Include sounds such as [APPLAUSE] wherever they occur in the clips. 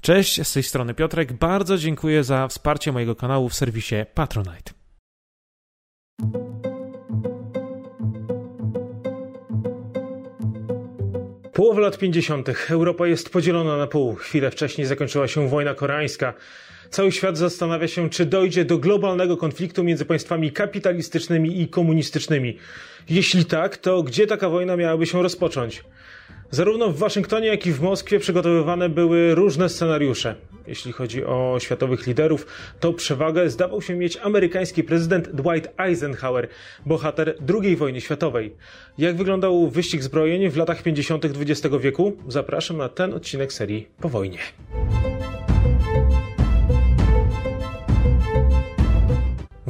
Cześć, z tej strony Piotrek. Bardzo dziękuję za wsparcie mojego kanału w serwisie Patronite. Połowa lat 50. Europa jest podzielona na pół. Chwilę wcześniej zakończyła się wojna koreańska. Cały świat zastanawia się, czy dojdzie do globalnego konfliktu między państwami kapitalistycznymi i komunistycznymi. Jeśli tak, to gdzie taka wojna miałaby się rozpocząć? Zarówno w Waszyngtonie, jak i w Moskwie przygotowywane były różne scenariusze. Jeśli chodzi o światowych liderów, to przewagę zdawał się mieć amerykański prezydent Dwight Eisenhower, bohater II wojny światowej. Jak wyglądał wyścig zbrojeń w latach 50. XX wieku? Zapraszam na ten odcinek serii Po wojnie.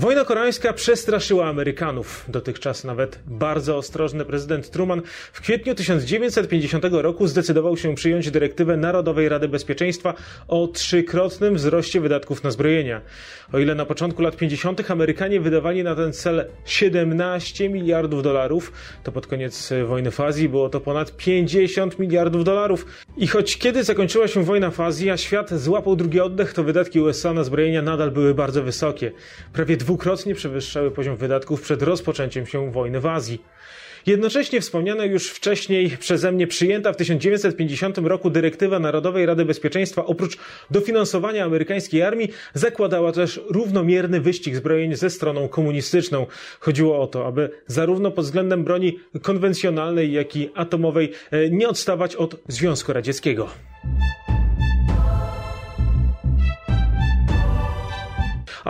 Wojna koreańska przestraszyła Amerykanów. Dotychczas nawet bardzo ostrożny prezydent Truman w kwietniu 1950 roku zdecydował się przyjąć dyrektywę Narodowej Rady Bezpieczeństwa o trzykrotnym wzroście wydatków na zbrojenia. O ile na początku lat 50. Amerykanie wydawali na ten cel 17 miliardów dolarów, to pod koniec wojny w Azji było to ponad 50 miliardów dolarów. I choć kiedy zakończyła się wojna w Azji, a świat złapał drugi oddech, to wydatki USA na zbrojenia nadal były bardzo wysokie. Prawie dwukrotnie przewyższały poziom wydatków przed rozpoczęciem się wojny w Azji. Jednocześnie wspomniana już wcześniej przeze mnie przyjęta w 1950 roku dyrektywa Narodowej Rady Bezpieczeństwa oprócz dofinansowania amerykańskiej armii zakładała też równomierny wyścig zbrojeń ze stroną komunistyczną. Chodziło o to, aby zarówno pod względem broni konwencjonalnej, jak i atomowej e, nie odstawać od Związku Radzieckiego.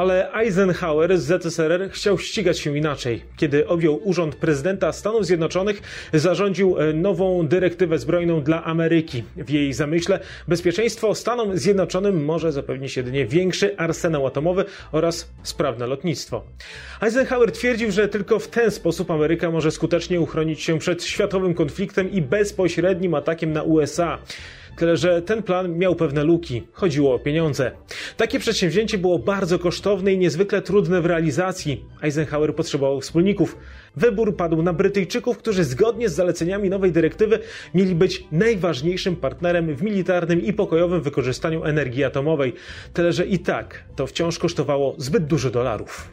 Ale Eisenhower z ZSRR chciał ścigać się inaczej. Kiedy objął urząd prezydenta Stanów Zjednoczonych, zarządził e, nową dyrektywę zbrojną dla Ameryki. W jej zamyśle bezpieczeństwo Stanom Zjednoczonym może zapewnić jedynie większy arsenał atomowy oraz sprawne lotnictwo. Eisenhower twierdził, że tylko w ten sposób Ameryka może skutecznie uchronić się przed światowym konfliktem i bezpośrednim atakiem na USA. Tyle, że ten plan miał pewne luki. Chodziło o pieniądze. Takie przedsięwzięcie było bardzo kosztowne i niezwykle trudne w realizacji. Eisenhower potrzebował wspólników. Wybór padł na Brytyjczyków, którzy zgodnie z zaleceniami nowej dyrektywy mieli być najważniejszym partnerem w militarnym i pokojowym wykorzystaniu energii atomowej. Tyle, że i tak to wciąż kosztowało zbyt dużo dolarów.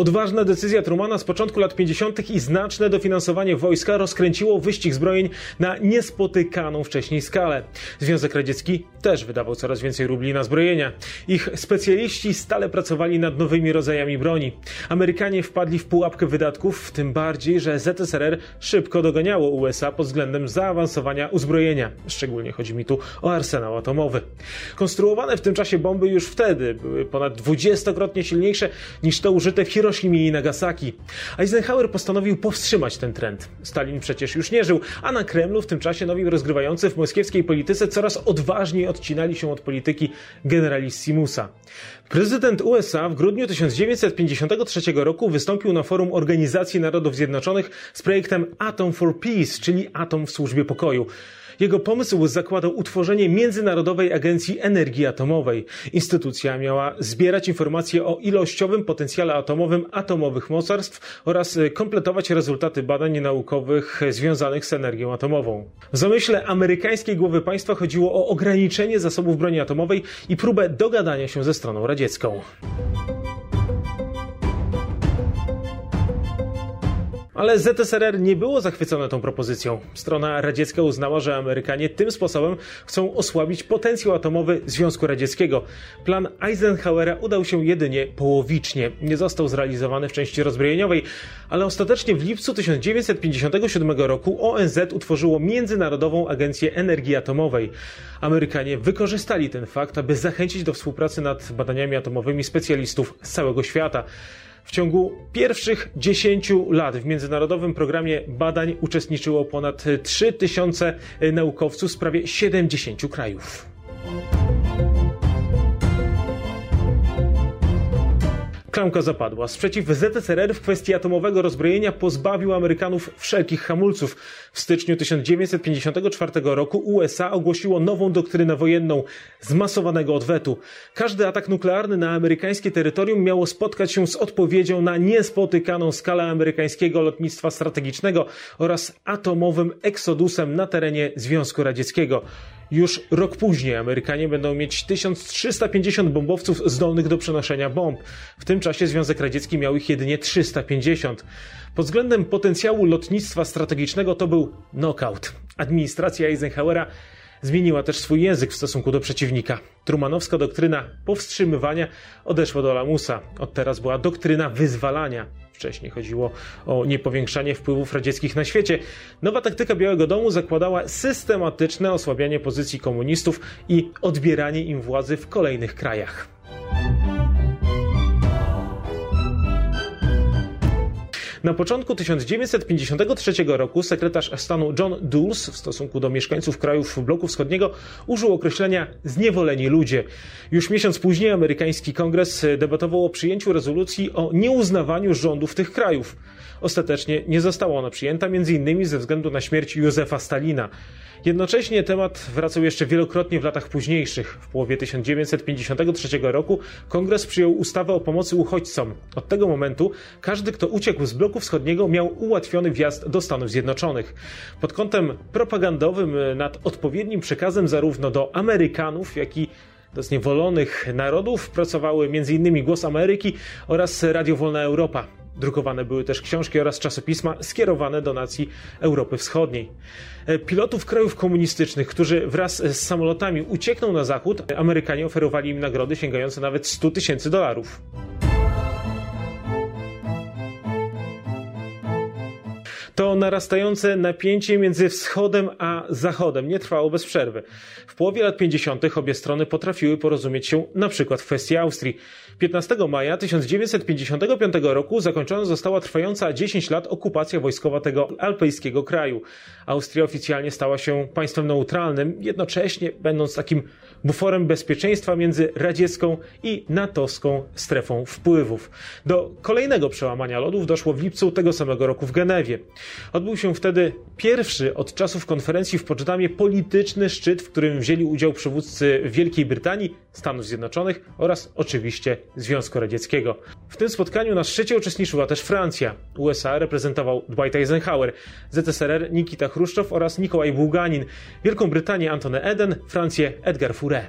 Odważna decyzja Trumana z początku lat 50. i znaczne dofinansowanie wojska rozkręciło wyścig zbrojeń na niespotykaną wcześniej skalę. Związek Radziecki też wydawał coraz więcej rubli na zbrojenia. Ich specjaliści stale pracowali nad nowymi rodzajami broni. Amerykanie wpadli w pułapkę wydatków, tym bardziej, że ZSRR szybko doganiało USA pod względem zaawansowania uzbrojenia. Szczególnie chodzi mi tu o arsenał atomowy. Konstruowane w tym czasie bomby już wtedy były ponad dwudziestokrotnie silniejsze niż to użyte w Hiroshima Hiroshimie i Nagasaki. Eisenhower postanowił powstrzymać ten trend. Stalin przecież już nie żył, a na Kremlu w tym czasie nowi rozgrywający w moskiewskiej polityce coraz odważniej odcinali się od polityki generalissimusa. Prezydent USA w grudniu 1953 roku wystąpił na forum Organizacji Narodów Zjednoczonych z projektem Atom for Peace, czyli Atom w służbie pokoju. Jego pomysł zakładał utworzenie Międzynarodowej Agencji Energii Atomowej. Instytucja miała zbierać informacje o ilościowym potencjale atomowym atomowych mocarstw oraz kompletować rezultaty badań naukowych związanych z energią atomową. W zamyśle amerykańskiej głowy państwa chodziło o ograniczenie zasobów broni atomowej i próbę dogadania się ze stroną radziecką. Ale ZSRR nie było zachwycone tą propozycją. Strona radziecka uznała, że Amerykanie tym sposobem chcą osłabić potencjał atomowy Związku Radzieckiego. Plan Eisenhowera udał się jedynie połowicznie. Nie został zrealizowany w części rozbrojeniowej, ale ostatecznie w lipcu 1957 roku ONZ utworzyło Międzynarodową Agencję Energii Atomowej. Amerykanie wykorzystali ten fakt, aby zachęcić do współpracy nad badaniami atomowymi specjalistów z całego świata. W ciągu pierwszych 10 lat w międzynarodowym programie badań uczestniczyło ponad 3000 naukowców z prawie 70 krajów. Klamka zapadła. Sprzeciw ZSRR w kwestii atomowego rozbrojenia pozbawił Amerykanów wszelkich hamulców. W styczniu 1954 roku USA ogłosiło nową doktrynę wojenną zmasowanego odwetu. Każdy atak nuklearny na amerykańskie terytorium miało spotkać się z odpowiedzią na niespotykaną skalę amerykańskiego lotnictwa strategicznego oraz atomowym eksodusem na terenie Związku Radzieckiego. Już rok później Amerykanie będą mieć 1350 bombowców zdolnych do przenoszenia bomb. W tym czasie Związek Radziecki miał ich jedynie 350. Pod względem potencjału lotnictwa strategicznego to był knockout. Administracja Eisenhowera zmieniła też swój język w stosunku do przeciwnika. Trumanowska doktryna powstrzymywania odeszła do lamusa. Od teraz była doktryna wyzwalania. Wcześniej chodziło o niepowiększanie wpływów radzieckich na świecie. Nowa taktyka Białego Domu zakładała systematyczne osłabianie pozycji komunistów i odbieranie im władzy w kolejnych krajach. Na początku 1953 roku sekretarz stanu John Dulles w stosunku do mieszkańców krajów bloku wschodniego użył określenia zniewoleni ludzie. Już miesiąc później amerykański kongres debatował o przyjęciu rezolucji o nieuznawaniu rządów tych krajów. Ostatecznie nie została ona przyjęta, m.in. ze względu na śmierć Józefa Stalina. Jednocześnie temat wracał jeszcze wielokrotnie w latach późniejszych. W połowie 1953 roku kongres przyjął ustawę o pomocy uchodźcom. Od tego momentu każdy, kto uciekł z bloku wschodniego, miał ułatwiony wjazd do Stanów Zjednoczonych. Pod kątem propagandowym nad odpowiednim przekazem zarówno do Amerykanów, jak i do zniewolonych narodów pracowały m.in. Głos Ameryki oraz Radio Wolna Europa. Drukowane były też książki oraz czasopisma skierowane do nacji Europy Wschodniej. E, pilotów krajów komunistycznych, którzy wraz z samolotami uciekną na zachód, Amerykanie oferowali im nagrody sięgające nawet 100 tysięcy dolarów. To narastające napięcie między wschodem a zachodem nie trwało bez przerwy. W połowie lat 50. obie strony potrafiły porozumieć się na przykład w kwestii Austrii. 15 maja 1955 roku zakończona została trwająca 10 lat okupacja wojskowa tego alpejskiego kraju. Austria oficjalnie stała się państwem neutralnym, jednocześnie będąc takim buforem bezpieczeństwa między radziecką i natowską strefą wpływów. Do kolejnego przełamania lodów doszło w lipcu tego samego roku w Genewie. Odbył się wtedy pierwszy od czasów konferencji w Poczdamie polityczny szczyt, w którym wzięli udział przywódcy Wielkiej Brytanii, Stanów Zjednoczonych oraz oczywiście Związku Radzieckiego. W tym spotkaniu na szczycie uczestniczyła też Francja. USA reprezentował Dwight Eisenhower, ZSRR Nikita Chruszczow oraz Nikołaj Bułganin, Wielką Brytanię Antony Eden, Francję Edgar Fourret.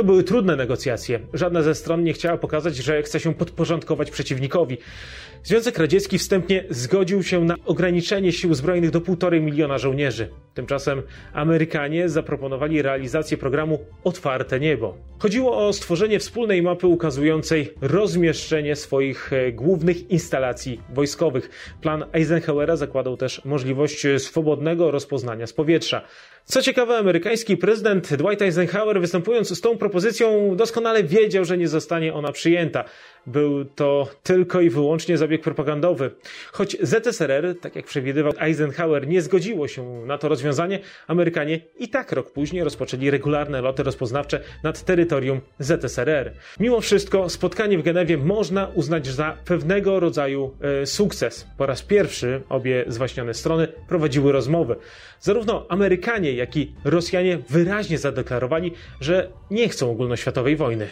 To były trudne negocjacje. Żadna ze stron nie chciała pokazać, że chce się podporządkować przeciwnikowi. Związek Radziecki wstępnie zgodził się na ograniczenie sił zbrojnych do półtorej miliona żołnierzy. Tymczasem Amerykanie zaproponowali realizację programu Otwarte Niebo. Chodziło o stworzenie wspólnej mapy ukazującej rozmieszczenie swoich e, głównych instalacji wojskowych. Plan Eisenhowera zakładał też możliwość swobodnego rozpoznania z powietrza. Co ciekawe, amerykański prezydent Dwight Eisenhower występując z tą propozycją doskonale wiedział, że nie zostanie ona przyjęta. Był to tylko i wyłącznie zabieg propagandowy. Choć ZSRR, tak jak przewidywał Eisenhower, nie zgodziło się na to rozwiązanie, Amerykanie i tak rok później rozpoczęli regularne loty rozpoznawcze nad terytorium ZSRR. Mimo wszystko spotkanie w Genewie można uznać za pewnego rodzaju e, sukces. Po raz pierwszy obie zwaśnione strony prowadziły rozmowy. Zarówno Amerykanie, jak i Rosjanie wyraźnie zadeklarowali, że nie chcą ogólnoświatowej wojny.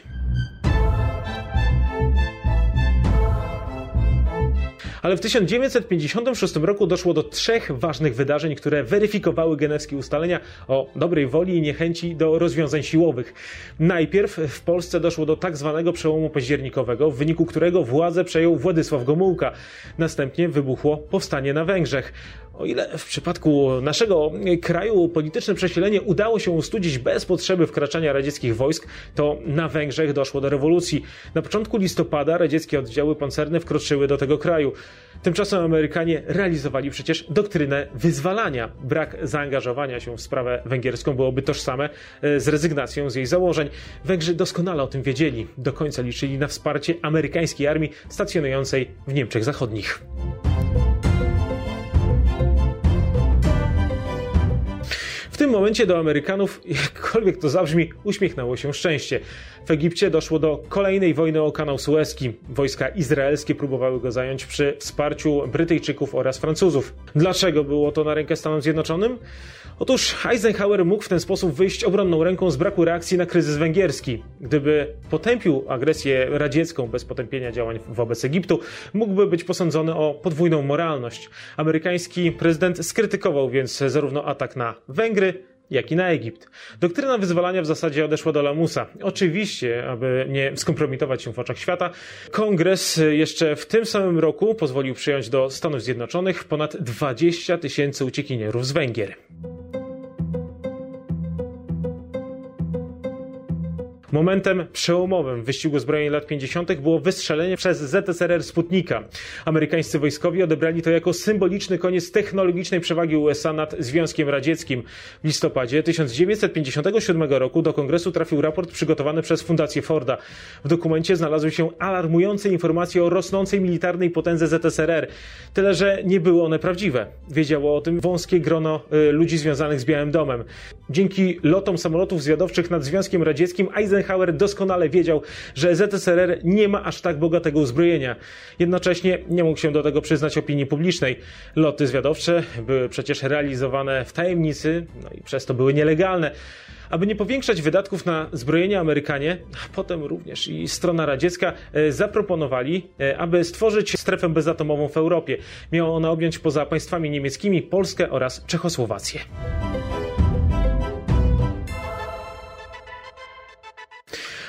Ale w 1956 roku doszło do trzech ważnych wydarzeń, które weryfikowały genewskie ustalenia o dobrej woli i niechęci do rozwiązań siłowych. Najpierw w Polsce doszło do tak zwanego przełomu październikowego, w wyniku którego władzę przejął Władysław Gomułka. Następnie wybuchło powstanie na Węgrzech. O ile w przypadku naszego kraju polityczne przesilenie udało się ustudzić bez potrzeby wkraczania radzieckich wojsk, to na Węgrzech doszło do rewolucji. Na początku listopada radzieckie oddziały pancerne wkroczyły do tego kraju. Tymczasem Amerykanie realizowali przecież doktrynę wyzwalania. Brak zaangażowania się w sprawę węgierską byłoby tożsame e, z rezygnacją z jej założeń. Węgrzy doskonale o tym wiedzieli. Do końca liczyli na wsparcie amerykańskiej armii stacjonującej w Niemczech Zachodnich. Tym momencie do Amerykanów, [LAUGHS] jakkolwiek to zabrzmi, uśmiechnęło się szczęście. W Egipcie doszło do kolejnej wojny o kanał Suezki. Wojska izraelskie próbowały go zająć przy wsparciu Brytyjczyków oraz Francuzów. Dlaczego było to na rękę Stanom Zjednoczonym? Otóż Eisenhower mógł w ten sposób wyjść obronną ręką z braku reakcji na kryzys węgierski. Gdyby potępił agresję radziecką bez potępienia działań wobec Egiptu, mógłby być posądzony o podwójną moralność. Amerykański prezydent skrytykował więc zarówno atak na Węgry, jak i na Egipt. Doktryna wyzwalania w zasadzie odeszła do lamusa. Oczywiście, aby nie skompromitować się w oczach świata, kongres jeszcze w tym samym roku pozwolił przyjąć do Stanów Zjednoczonych ponad 20 tysięcy uciekinierów z Węgier. Momentem przełomowym wyścigu zbrojeń lat 50. było wystrzelenie przez ZSRR Sputnika. Amerykańscy wojskowi odebrali to jako symboliczny koniec technologicznej przewagi USA nad Związkiem Radzieckim. W listopadzie 1957 roku do kongresu trafił raport przygotowany przez Fundację Forda. W dokumencie znalazły się alarmujące informacje o rosnącej militarnej potędze ZSRR. Tyle, że nie były one prawdziwe. Wiedziało o tym wąskie grono y, ludzi związanych z Białym Domem. Dzięki lotom samolotów zwiadowczych nad Związkiem Radzieckim Eisenhower Eisenhower doskonale wiedział, że ZSRR nie ma aż tak bogatego uzbrojenia. Jednocześnie nie mógł się do tego przyznać opinii publicznej. Loty zwiadowcze były przecież realizowane w tajemnicy, no i przez to były nielegalne. Aby nie powiększać wydatków na zbrojenie Amerykanie, a potem również i strona radziecka e, zaproponowali, e, aby stworzyć strefę bezatomową w Europie. Miała ona objąć poza państwami niemieckimi Polskę oraz Czechosłowację.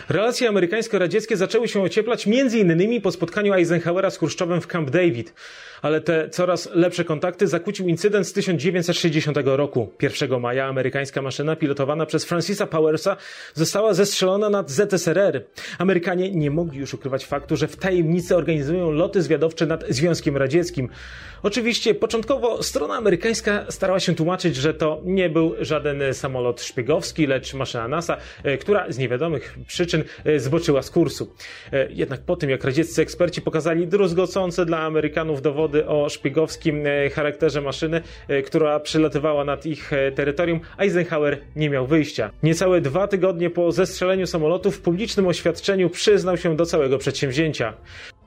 Relacje amerykańsko-radzieckie zaczęły się ocieplać m.in. po spotkaniu Eisenhowera z Chruszczowem w Camp David ale te coraz lepsze kontakty zakłócił incydent z 1960 roku. 1 maja amerykańska maszyna pilotowana przez Francisa Powersa została zestrzelona nad ZSRR. Amerykanie nie mogli już ukrywać faktu, że w tajemnicy organizują loty zwiadowcze nad Związkiem Radzieckim. Oczywiście początkowo strona amerykańska starała się tłumaczyć, że to nie był żaden samolot szpiegowski, lecz maszyna NASA, e, która z niewiadomych przyczyn e, zboczyła z kursu. E, jednak po tym, jak radzieccy eksperci pokazali druzgocące dla Amerykanów dowody, o szpiegowskim e, charakterze maszyny, która przylatywała nad ich terytorium, Eisenhower nie miał wyjścia. Niecałe dwa tygodnie po zestrzeleniu samolotu w publicznym oświadczeniu przyznał się do całego przedsięwzięcia.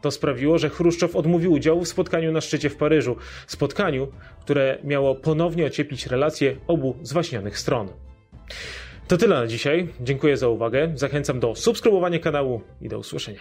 To sprawiło, że Chruszczow odmówił udziału w spotkaniu na szczycie w Paryżu. Spotkaniu, które miało ponownie ocieplić relacje obu zwaśnionych stron. To tyle na dzisiaj. Dziękuję za uwagę. Zachęcam do subskrybowania kanału i do usłyszenia.